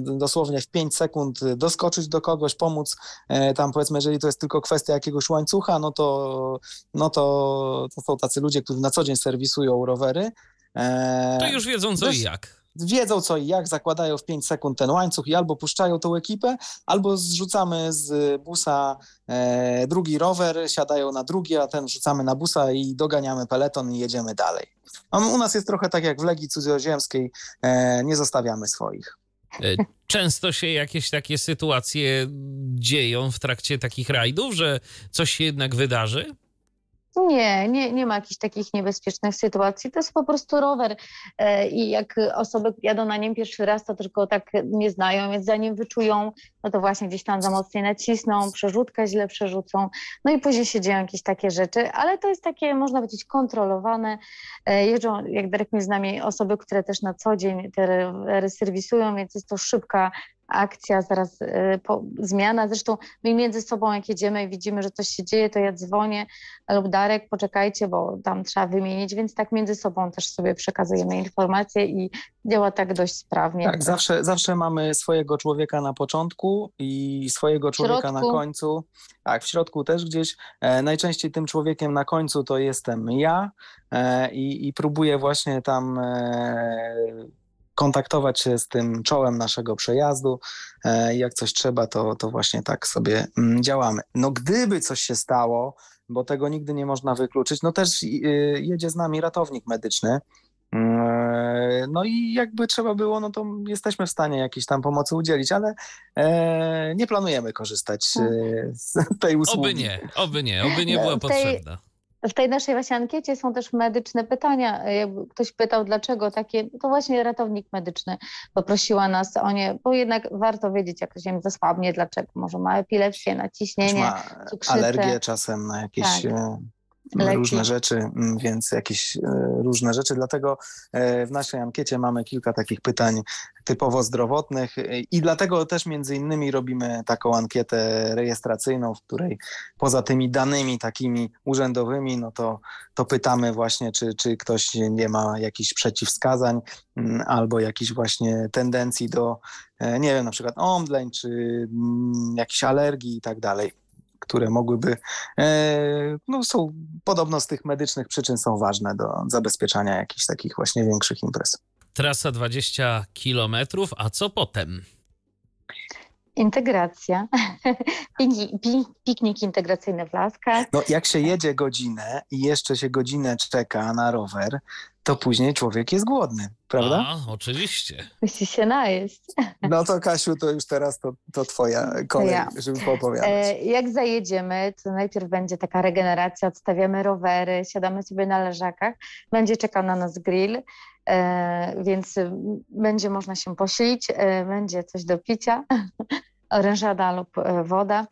dosłownie w 5 sekund doskoczyć do kogoś, pomóc tam powiedzmy, jeżeli to jest tylko kwestia jakiegoś łańcucha, no to, no to, to są tacy ludzie, którzy na co dzień serwisują rowery. To już wiedzą co i jak wiedzą co i jak, zakładają w 5 sekund ten łańcuch i albo puszczają tą ekipę, albo zrzucamy z busa e, drugi rower, siadają na drugi, a ten rzucamy na busa i doganiamy peleton i jedziemy dalej. U nas jest trochę tak jak w Legii Cudzoziemskiej, e, nie zostawiamy swoich. E, często się jakieś takie sytuacje dzieją w trakcie takich rajdów, że coś się jednak wydarzy? Nie, nie, nie ma jakichś takich niebezpiecznych sytuacji. To jest po prostu rower e, i jak osoby jadą na nim pierwszy raz, to tylko tak nie znają, więc zanim wyczują, no to właśnie gdzieś tam za mocniej nacisną, przerzutkę źle przerzucą, no i później się dzieją jakieś takie rzeczy, ale to jest takie, można powiedzieć, kontrolowane. E, jeżdżą, jak Darek mi z nami, osoby, które też na co dzień te serwisują, więc jest to szybka akcja, zaraz y, po, zmiana. Zresztą my między sobą, jak jedziemy i widzimy, że coś się dzieje, to ja dzwonię lub Darek, poczekajcie, bo tam trzeba wymienić, więc tak między sobą też sobie przekazujemy informacje i działa tak dość sprawnie. Tak, zawsze, zawsze mamy swojego człowieka na początku i swojego człowieka na końcu. Tak, w środku też gdzieś. E, najczęściej tym człowiekiem na końcu to jestem ja e, i, i próbuję właśnie tam e, kontaktować się z tym czołem naszego przejazdu. E, jak coś trzeba, to, to właśnie tak sobie mm, działamy. No gdyby coś się stało, bo tego nigdy nie można wykluczyć, no też y, jedzie z nami ratownik medyczny. E, no i jakby trzeba było, no to jesteśmy w stanie jakiejś tam pomocy udzielić, ale e, nie planujemy korzystać z tej usługi. Oby nie, oby nie, oby nie była potrzebna. W tej naszej właśnie ankiecie są też medyczne pytania. Jakby ktoś pytał, dlaczego takie, to właśnie ratownik medyczny poprosiła nas o nie, bo jednak warto wiedzieć, jak się zasłabnie, dlaczego. Może ma epilepsję, naciśnienie, ma alergię czasem na jakieś... Tak. E, Leki. różne rzeczy, mm, więc jakieś e, różne rzeczy. Dlatego e, w naszej ankiecie mamy kilka takich pytań typowo zdrowotnych i dlatego też między innymi robimy taką ankietę rejestracyjną, w której poza tymi danymi takimi urzędowymi, no to, to pytamy właśnie, czy, czy ktoś nie ma jakichś przeciwwskazań mm, albo jakichś właśnie tendencji do, e, nie wiem, na przykład omdleń, czy mm, jakichś alergii i tak dalej które mogłyby, e, no są podobno z tych medycznych przyczyn są ważne do zabezpieczania jakichś takich właśnie większych imprez. Trasa 20 kilometrów, a co potem? Integracja. Piknik integracyjny w Laskach. No, jak się jedzie godzinę i jeszcze się godzinę czeka na rower, to później człowiek jest głodny, prawda? A, oczywiście. Musi się najeść. No to Kasiu, to już teraz to, to twoja kolej, ja. żeby poopowiadać. E, jak zajedziemy, to najpierw będzie taka regeneracja, odstawiamy rowery, siadamy sobie na leżakach, będzie czekał na nas grill, e, więc będzie można się posilić, e, będzie coś do picia, orężada lub e, woda.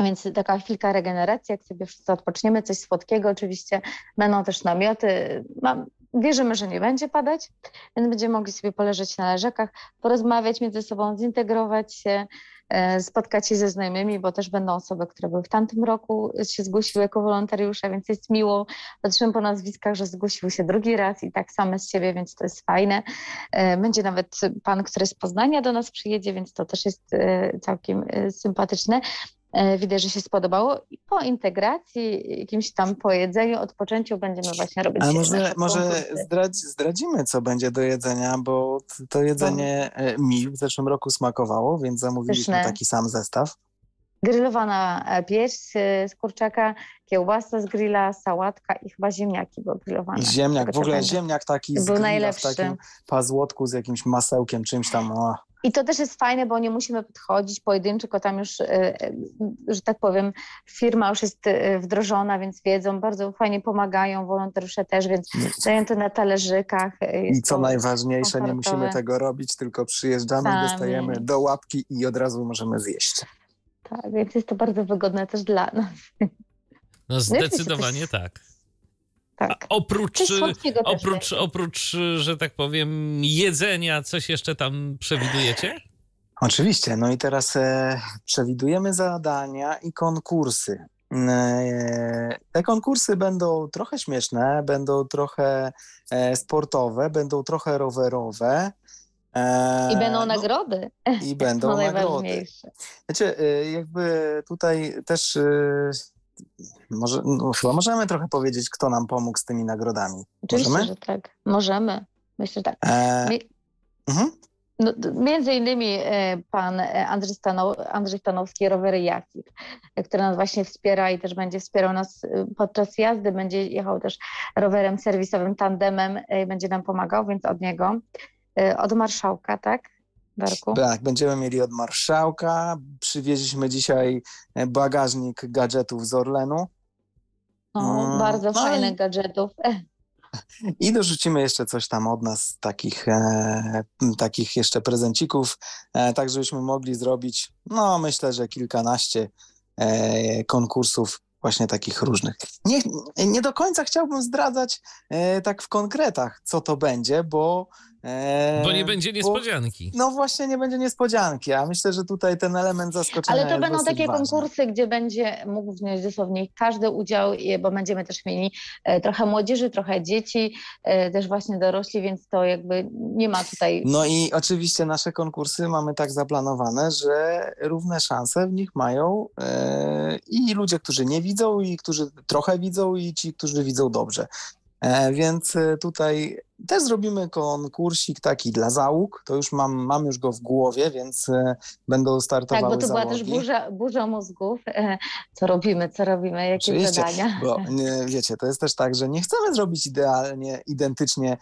Więc taka chwilka regeneracji, jak sobie wszyscy odpoczniemy, coś słodkiego oczywiście. Będą też namioty. Mam, wierzymy, że nie będzie padać, więc będziemy mogli sobie poleżeć na leżakach, porozmawiać między sobą, zintegrować się, e, spotkać się ze znajomymi, bo też będą osoby, które były w tamtym roku, się zgłosiły jako wolontariusze, więc jest miło. Patrzymy po nazwiskach, że zgłosiły się drugi raz i tak same z siebie, więc to jest fajne. E, będzie nawet pan, który z Poznania do nas przyjedzie, więc to też jest e, całkiem sympatyczne. E, widać, że się spodobało i po integracji, jakimś tam po jedzeniu, odpoczęciu będziemy właśnie robić... A może, może zdradzi, zdradzimy, co będzie do jedzenia, bo to jedzenie e, mi w zeszłym roku smakowało, więc zamówiliśmy Pyszne. taki sam zestaw. Grillowana e, pierś z kurczaka, kiełbasa z grilla, sałatka i chyba ziemniaki były grillowane. Ziemniak, w ogóle ziemniak taki z Był najlepszy. w takim pazłotku z jakimś masełkiem, czymś tam. O. I to też jest fajne, bo nie musimy podchodzić pojedynczo, tylko tam już, e, e, że tak powiem, firma już jest e, wdrożona, więc wiedzą, bardzo fajnie pomagają, wolontariusze też, więc dają to na talerzykach. I co najważniejsze, komfortowe. nie musimy tego robić, tylko przyjeżdżamy, Sami. dostajemy do łapki i od razu możemy zjeść. Tak, więc jest to bardzo wygodne też dla nas. No zdecydowanie tak. Tak. A oprócz, oprócz, oprócz, że tak powiem, jedzenia, coś jeszcze tam przewidujecie? Oczywiście. No i teraz e, przewidujemy zadania i konkursy. E, te konkursy będą trochę śmieszne, będą trochę e, sportowe, będą trochę rowerowe. I będą no, nagrody. I będą to nagrody. najważniejsze. Wiecie, y, jakby tutaj też może, no, chyba możemy trochę powiedzieć, kto nam pomógł z tymi nagrodami. Oczywiście, Możemy? że tak. Możemy. Myślę, że tak. E, Mi- mhm. No, między innymi e, pan e, Andrzej, Stanow, Andrzej Stanowski, rowery Jakit, e, który nas właśnie wspiera i też będzie wspierał nas podczas jazdy, będzie jechał też rowerem serwisowym, tandemem i będzie nam pomagał, więc od niego. Od marszałka, tak? Darku? Tak, będziemy mieli od marszałka. Przywieźliśmy dzisiaj e, bagażnik gadżetów z Orlenu No, Mm, bardzo no i- fajnych gadżetów. E, i dorzucimy jeszcze coś tam od nas, takich, e, takich jeszcze prezencików, e, tak żebyśmy mogli zrobić, no myślę, że kilkanaście e, konkursów właśnie takich różnych. Nie, nie do końca chciałbym zdradzać e, tak w konkretach, co to będzie, bo... e, Bo nie będzie bo- niespodzianki. No właśnie, nie będzie niespodzianki, a myślę, że tutaj ten element zaskoczenia Ale to jest będą dosyć takie ważny. konkursy, gdzie będzie mógł wziąć dosłownie każdy udział, bo będziemy też mieli e, trochę młodzieży, trochę dzieci, e, też właśnie dorośli, więc to jakby nie ma tutaj No i oczywiście nasze konkursy mamy tak zaplanowane, że równe szanse w nich mają e, i ludzie, którzy nie widzą, i którzy trochę widzą, i ci, którzy widzą dobrze. E, więc e, tutaj też zrobimy konkursik taki dla załóg. To już mam, mam już go w głowie, więc e, będą Tak, startowały bo to była załogi. też burza, burza mózgów. Co robimy, co robimy, jakie Oczywiście, zadania. Bo wiecie, to jest też tak, że nie chcemy zrobić idealnie, identycznie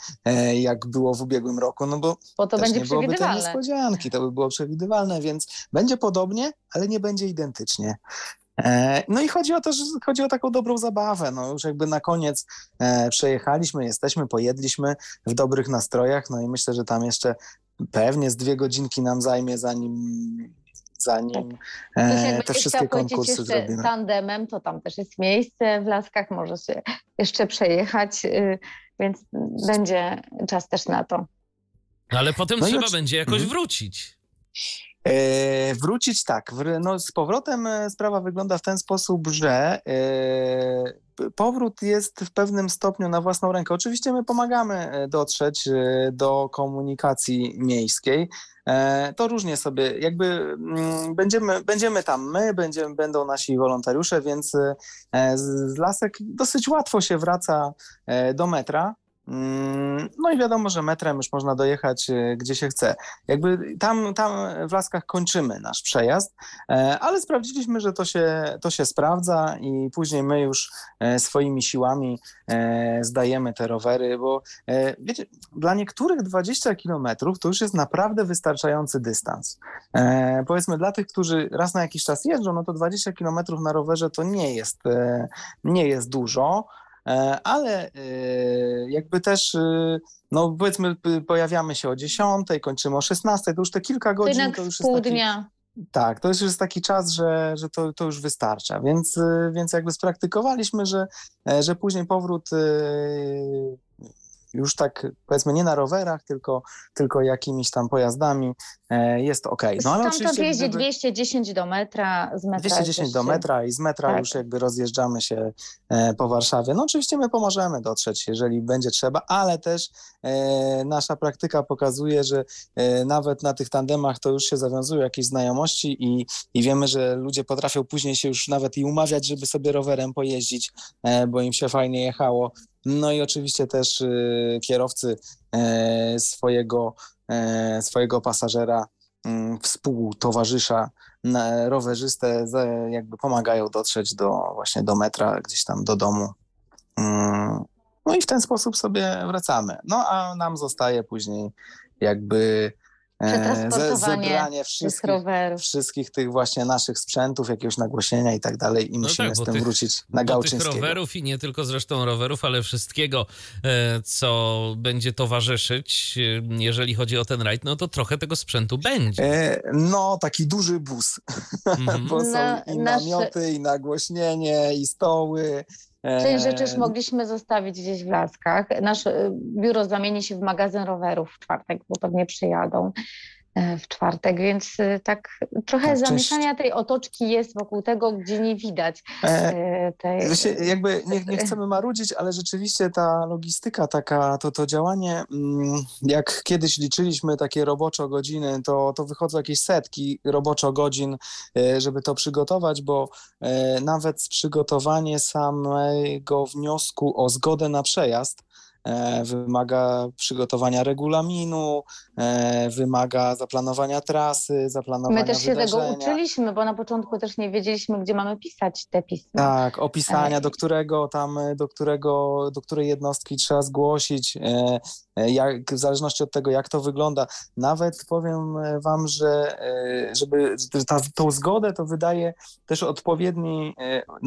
jak było w ubiegłym roku, no bo Bo to będzie nie byłoby tej niespodzianki, to by było przewidywalne, więc będzie podobnie, ale nie będzie identycznie. E, No i chodzi o to, że chodzi o taką dobrą zabawę. No już jakby na koniec e, przejechaliśmy, jesteśmy, pojedliśmy w dobrych nastrojach, no i myślę, że tam jeszcze pewnie z dwie godzinki nam zajmie, zanim, zanim Ktoś e, te wszystkie konkursy zrobimy. tandemem, to tam też jest miejsce w Laskach, może się jeszcze przejechać, y, więc będzie czas też na to. No ale potem No trzeba będzie jakoś Mhm. wrócić. E, wrócić tak. No, z powrotem e, sprawa wygląda w ten sposób, że e, powrót jest w pewnym stopniu na własną rękę. Oczywiście my pomagamy dotrzeć do komunikacji miejskiej. To różnie sobie, jakby mm, będziemy, będziemy tam my, będziemy, będą nasi wolontariusze, więc z lasek dosyć łatwo się wraca do metra. Mm, No i wiadomo, że metrem już można dojechać e, gdzie się chce. Jakby tam, tam w Laskach kończymy nasz przejazd, e, ale sprawdziliśmy, że to się, to się sprawdza i później my już e, swoimi siłami e, zdajemy te rowery, bo wiecie, dla niektórych 20 kilometrów to już jest naprawdę wystarczający dystans. Powiedzmy dla tych, którzy raz na jakiś czas jeżdżą, no to 20 kilometrów na rowerze to nie jest, nie jest dużo. E, ale e, jakby też, e, no powiedzmy, pojawiamy się o 10, kończymy o 16, to już te kilka To godzin jednak to już pół taki, dnia. tak, to już jest taki czas, że, że to, to już wystarcza, więc, więc jakby spraktykowaliśmy, że, że później powrót już tak powiedzmy nie na rowerach, tylko, tylko jakimiś tam pojazdami jest ok. No ale Stamtąd jeździ gdyby- 210 do metra, z metra 210 do metra i z metra Tak. już jakby rozjeżdżamy się e, po Warszawie. No oczywiście my pomożemy dotrzeć, jeżeli będzie trzeba, ale też e, nasza praktyka pokazuje, że e, nawet na tych tandemach to już się zawiązują jakieś znajomości i, i wiemy, że ludzie potrafią później się już nawet i umawiać, żeby sobie rowerem pojeździć, e, bo im się fajnie jechało. No i oczywiście też e, kierowcy e, swojego, e, swojego pasażera, mm, współtowarzysza rowerzystę jakby pomagają dotrzeć do właśnie do metra, gdzieś tam do domu. Mm, No i w ten sposób sobie wracamy. No a nam zostaje później jakby zebranie tych wszystkich, rowerów. wszystkich tych właśnie naszych sprzętów, jakiegoś nagłośnienia i tak dalej i No musimy tak, z tym tych- wrócić na Do tych Gałczyńskiego. rowerów i nie tylko zresztą rowerów, ale wszystkiego, e, co będzie towarzyszyć, e, jeżeli chodzi o ten rajd, no to trochę tego sprzętu będzie. E, No, taki duży bus, Mhm. bo są Na- i nasze- namioty, i nagłośnienie, i stoły. Część rzeczy już mogliśmy zostawić gdzieś w laskach. Nasze biuro zamieni się w magazyn rowerów w czwartek, bo pewnie przyjadą w czwartek, więc e, tak trochę część- zamieszania tej otoczki jest wokół tego, gdzie nie widać e, e, tej... Wiecie, jakby nie, nie chcemy marudzić, ale rzeczywiście ta logistyka, taka, to, to działanie, mm, jak kiedyś liczyliśmy takie roboczo godziny, to, to wychodzą jakieś setki roboczo godzin, e, żeby to przygotować, bo e, nawet przygotowanie samego wniosku o zgodę na przejazd e, wymaga przygotowania regulaminu, e, wymaga zaplanowania trasy, zaplanowania My też się tego wydarzenia. uczyliśmy, bo na początku też nie wiedzieliśmy, gdzie mamy pisać te pisma. Tak, opisania, E, do którego tam, e, do którego, do której jednostki trzeba zgłosić, e, e, jak, w zależności od tego, jak to wygląda. Nawet powiem e, wam, że e, żeby że ta, tą zgodę to wydaje też odpowiedni, e, po-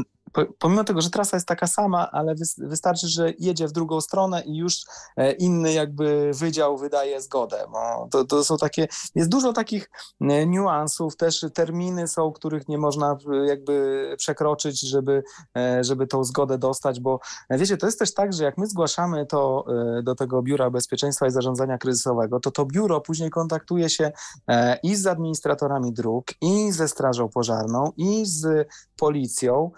pomimo tego, że trasa jest taka sama, ale wys- wystarczy, że jedzie w drugą stronę i już e, inny jakby wydział wydaje zgodę. Bo to, to są takie, jest dużo takich e, niuansów, też terminy są, których nie można e, jakby przekroczyć, żeby, żeby tą zgodę dostać, bo wiecie, to jest też tak, że jak my zgłaszamy to do tego Biura Bezpieczeństwa i Zarządzania Kryzysowego, to to biuro później kontaktuje się i z administratorami dróg, i ze Strażą Pożarną, i z policją,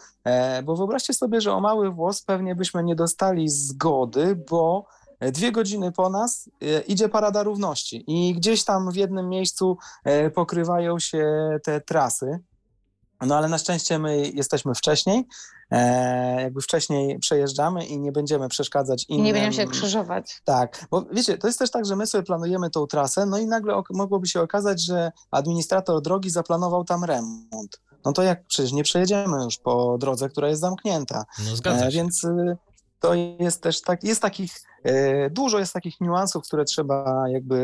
bo wyobraźcie sobie, że o mały włos pewnie byśmy nie dostali zgody, bo e, Dwie godziny po nas e, idzie Parada Równości i gdzieś tam w jednym miejscu e, pokrywają się te trasy. No ale na szczęście my jesteśmy wcześniej, e, jakby wcześniej przejeżdżamy i nie będziemy przeszkadzać I innym. nie będziemy się krzyżować. Tak, bo wiecie, to jest też tak, że my sobie planujemy tą trasę, no i nagle mogłoby się okazać, że administrator drogi zaplanował tam remont. No to jak przecież nie przejedziemy już po drodze, która jest zamknięta. No zgadza E, się. Więc y, to jest też tak, jest takich, e, dużo jest takich niuansów, które trzeba jakby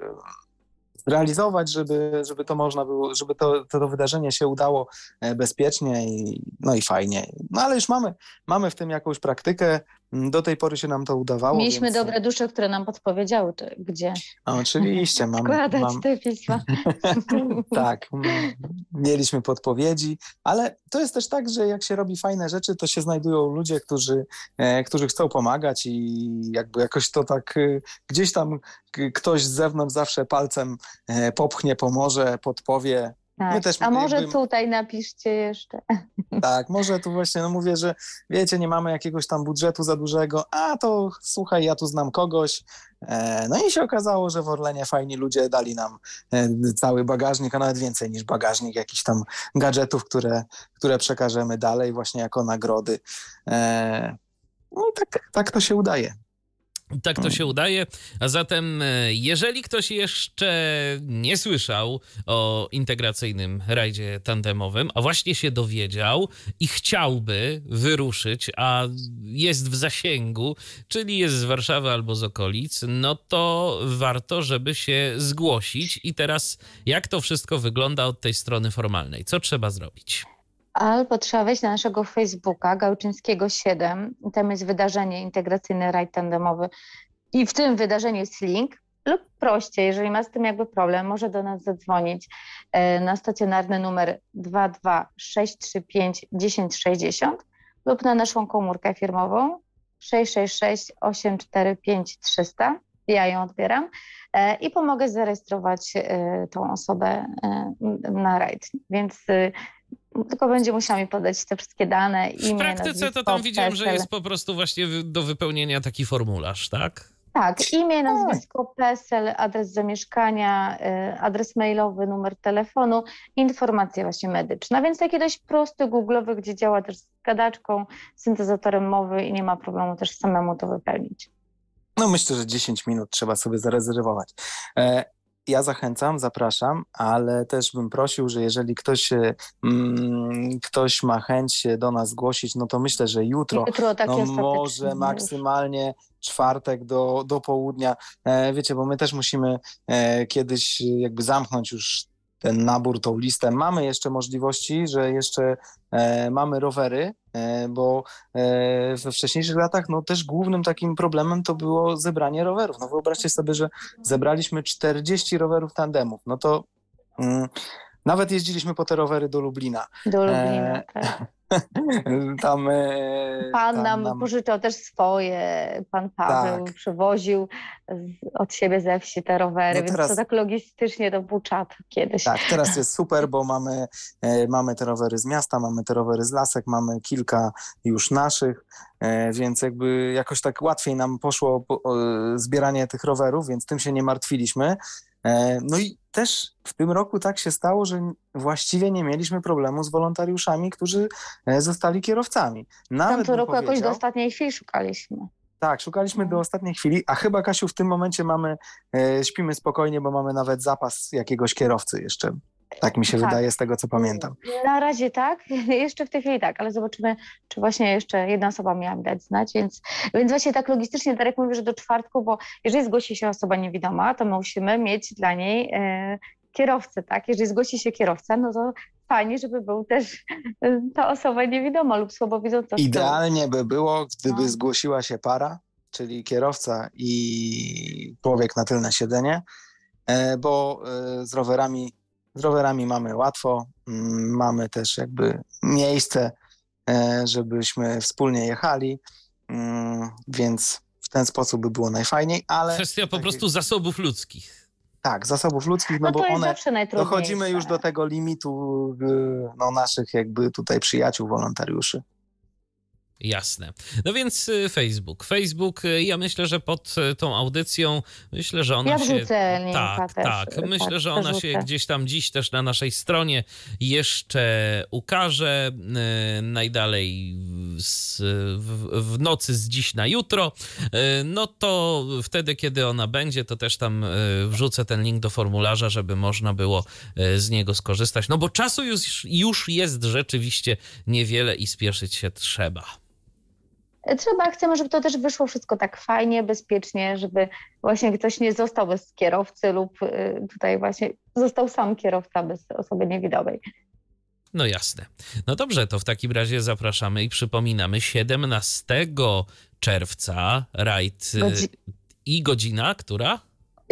e, realizować, żeby, żeby to można było, żeby to, to, to wydarzenie się udało bezpiecznie i, no i fajnie. No ale już mamy, mamy w tym jakąś praktykę. Mm, Do tej pory się nam to udawało. Mieliśmy więc, dobre dusze, które nam podpowiedziały, gdzie Oczywiście, mamy. składać mam, te pisma. tak, mieliśmy podpowiedzi, ale to jest też tak, że jak się robi fajne rzeczy, to się znajdują ludzie, którzy, e, którzy chcą pomagać i jakby jakoś to tak e, gdzieś tam ktoś z zewnątrz zawsze palcem e, popchnie, pomoże, podpowie. Tak. też A może jakby- tutaj napiszcie jeszcze. Tak, może tu właśnie, no mówię, że wiecie, nie mamy jakiegoś tam budżetu za dużego, a to słuchaj, ja tu znam kogoś. E, no i się okazało, że w Orlenie fajni ludzie dali nam e, cały bagażnik, a nawet więcej niż bagażnik, jakichś tam gadżetów, które, które przekażemy dalej właśnie jako nagrody. E, no i tak, tak to się udaje. Tak to się udaje. A zatem, e, jeżeli ktoś jeszcze nie słyszał o integracyjnym rajdzie tandemowym, a właśnie się dowiedział i chciałby wyruszyć, a jest w zasięgu, czyli jest z Warszawy albo z okolic, no to warto, żeby się zgłosić. I teraz, jak to wszystko wygląda od tej strony formalnej? Co trzeba zrobić? Albo trzeba wejść na naszego Facebooka Gałczyńskiego 7. Tam jest wydarzenie integracyjny rajd tandemowy i w tym wydarzeniu jest link. Lub prościej, jeżeli ma z tym jakby problem, może do nas zadzwonić e, na stacjonarny numer 22635 1060 lub na naszą komórkę firmową 666 845 300. Ja ją odbieram e, i pomogę zarejestrować e, tą osobę e, na rajd. Więc tylko będzie musiał mi podać te wszystkie dane. W imię, praktyce to tam widziałem, że jest po prostu właśnie do wypełnienia taki formularz, tak? Tak, imię, nazwisko, PESEL, adres zamieszkania, adres mailowy, numer telefonu, informacja właśnie medyczna, więc taki dość prosty, googlowy, gdzie działa też z gadaczką, syntezatorem mowy i nie ma problemu też samemu to wypełnić. No myślę, że 10 minut trzeba sobie zarezerwować. E, ja zachęcam, zapraszam, ale też bym prosił, że jeżeli ktoś, e, mm, ktoś ma chęć do nas zgłosić, no to myślę, że jutro, Jutro taki no ostateczny może już. maksymalnie czwartek do, do południa. E, wiecie, bo my też musimy kiedyś jakby zamknąć już ten nabór, tą listę. Mamy jeszcze możliwości, że jeszcze e, mamy rowery, e, bo e, we wcześniejszych latach no też głównym takim problemem to było zebranie rowerów. No wyobraźcie sobie, że zebraliśmy 40 rowerów tandemów. No to mm, nawet jeździliśmy po te rowery do Lublina. Do Lublina, E, tak. Tam, e, Pan tam nam pożyczał też swoje, pan Paweł Tak. przywoził od siebie ze wsi te rowery, No więc teraz- to tak logistycznie to był czat kiedyś. Tak, teraz jest super, bo mamy, e, mamy te rowery z miasta, mamy te rowery z lasek, mamy kilka już naszych, e, więc jakby jakoś tak łatwiej nam poszło po, zbieranie tych rowerów, więc tym się nie martwiliśmy. E, no i też w tym roku tak się stało, że właściwie nie mieliśmy problemu z wolontariuszami, którzy e, zostali kierowcami. W Nawet tamtym bym roku jakoś do ostatniej chwili szukaliśmy. tak, szukaliśmy do ostatniej chwili, a chyba Kasiu w tym momencie mamy, e, śpimy spokojnie, bo mamy nawet zapas jakiegoś kierowcy jeszcze. Tak mi się Tak. wydaje z tego, co pamiętam. Na razie tak, jeszcze w tej chwili tak, ale zobaczymy, czy właśnie jeszcze jedna osoba miała mi dać znać, więc, więc właśnie tak logistycznie, Darek mówi, że do czwartku, bo jeżeli zgłosi się osoba niewidoma, to musimy mieć dla niej e, kierowcę, tak? Jeżeli zgłosi się kierowca, no to fajnie, żeby był też ta osoba niewidoma lub słabowidząca. Idealnie by było, gdyby No. zgłosiła się para, czyli kierowca i człowiek na tylne siedzenie, e, bo e, z rowerami, z rowerami mamy łatwo, mm, mamy też jakby miejsce, e, żebyśmy wspólnie jechali, mm, więc w ten sposób by było najfajniej, ale Kwestia po prostu zasobów ludzkich. tak, zasobów ludzkich, no, No bo one dochodzimy już do tego limitu y, no, naszych jakby tutaj przyjaciół, wolontariuszy. Jasne. No więc y, Facebook. Facebook, y, ja myślę, że pod y, tą audycją, myślę, że ona Ja się... wrzucę Tak, też, tak. Myślę, tak, że ona się gdzieś tam dziś też na naszej stronie jeszcze ukaże. Najdalej z, w, w nocy z dziś na jutro. No to wtedy, kiedy ona będzie, to też tam wrzucę ten link do formularza, żeby można było z niego skorzystać. No bo czasu już, już jest rzeczywiście niewiele i spieszyć się trzeba. Trzeba, chcemy, żeby to też wyszło wszystko tak fajnie, bezpiecznie, żeby właśnie ktoś nie został bez kierowcy lub y, tutaj właśnie został sam kierowca bez osoby niewidomej. No jasne. No dobrze, to w takim razie zapraszamy i przypominamy 17 czerwca rajd y, Godzi- i godzina, która?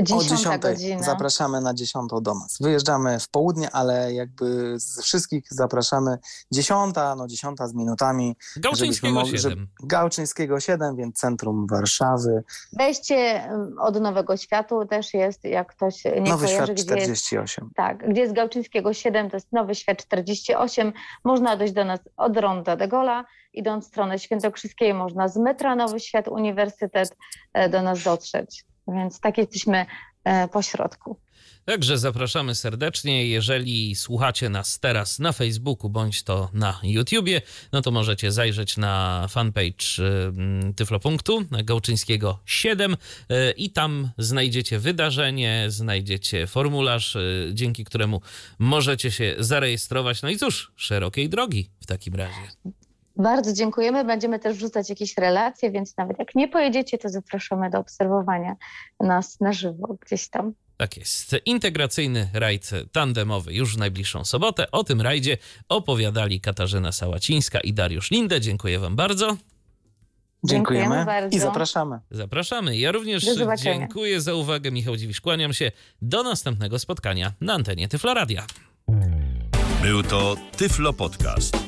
O Dziesiąta 10 godzina. zapraszamy na 10 do nas. Wyjeżdżamy w południe, ale jakby z wszystkich zapraszamy 10, no 10 z minutami. Gałczyńskiego mogli- 7. Gałczyńskiego 7, więc centrum Warszawy. Wejście ym, od Nowego Światu też jest, jak ktoś nie Nowy kojarzy, Świat gdzie jest, 48. tak, gdzie jest Gałczyńskiego 7, to jest Nowy Świat 48. Można dojść do nas od Ronda de Gola, idąc w stronę Świętokrzyskiej, można z metra Nowy Świat Uniwersytet e, do nas dotrzeć. Więc tak jesteśmy e, po środku. Także zapraszamy serdecznie. Jeżeli słuchacie nas teraz na Facebooku bądź to na YouTubie, no to możecie zajrzeć na fanpage y, Tyflopunktu Gałczyńskiego 7 y, i tam znajdziecie wydarzenie, znajdziecie formularz, dzięki któremu możecie się zarejestrować. No i cóż, szerokiej drogi w takim razie. Bardzo dziękujemy. Będziemy też wrzucać jakieś relacje, więc nawet jak nie pojedziecie, to zapraszamy do obserwowania nas na żywo gdzieś tam. Tak jest. Integracyjny rajd tandemowy już w najbliższą sobotę. O tym rajdzie opowiadali Katarzyna Sałacińska i Dariusz Linde. Dziękuję Wam bardzo. Dziękujemy Dziękujemy bardzo. i zapraszamy. Zapraszamy. Ja również dziękuję za uwagę. Michał Dziwisz, kłaniam się. Do następnego spotkania na antenie Tyfloradia. Był to Tyflo Podcast.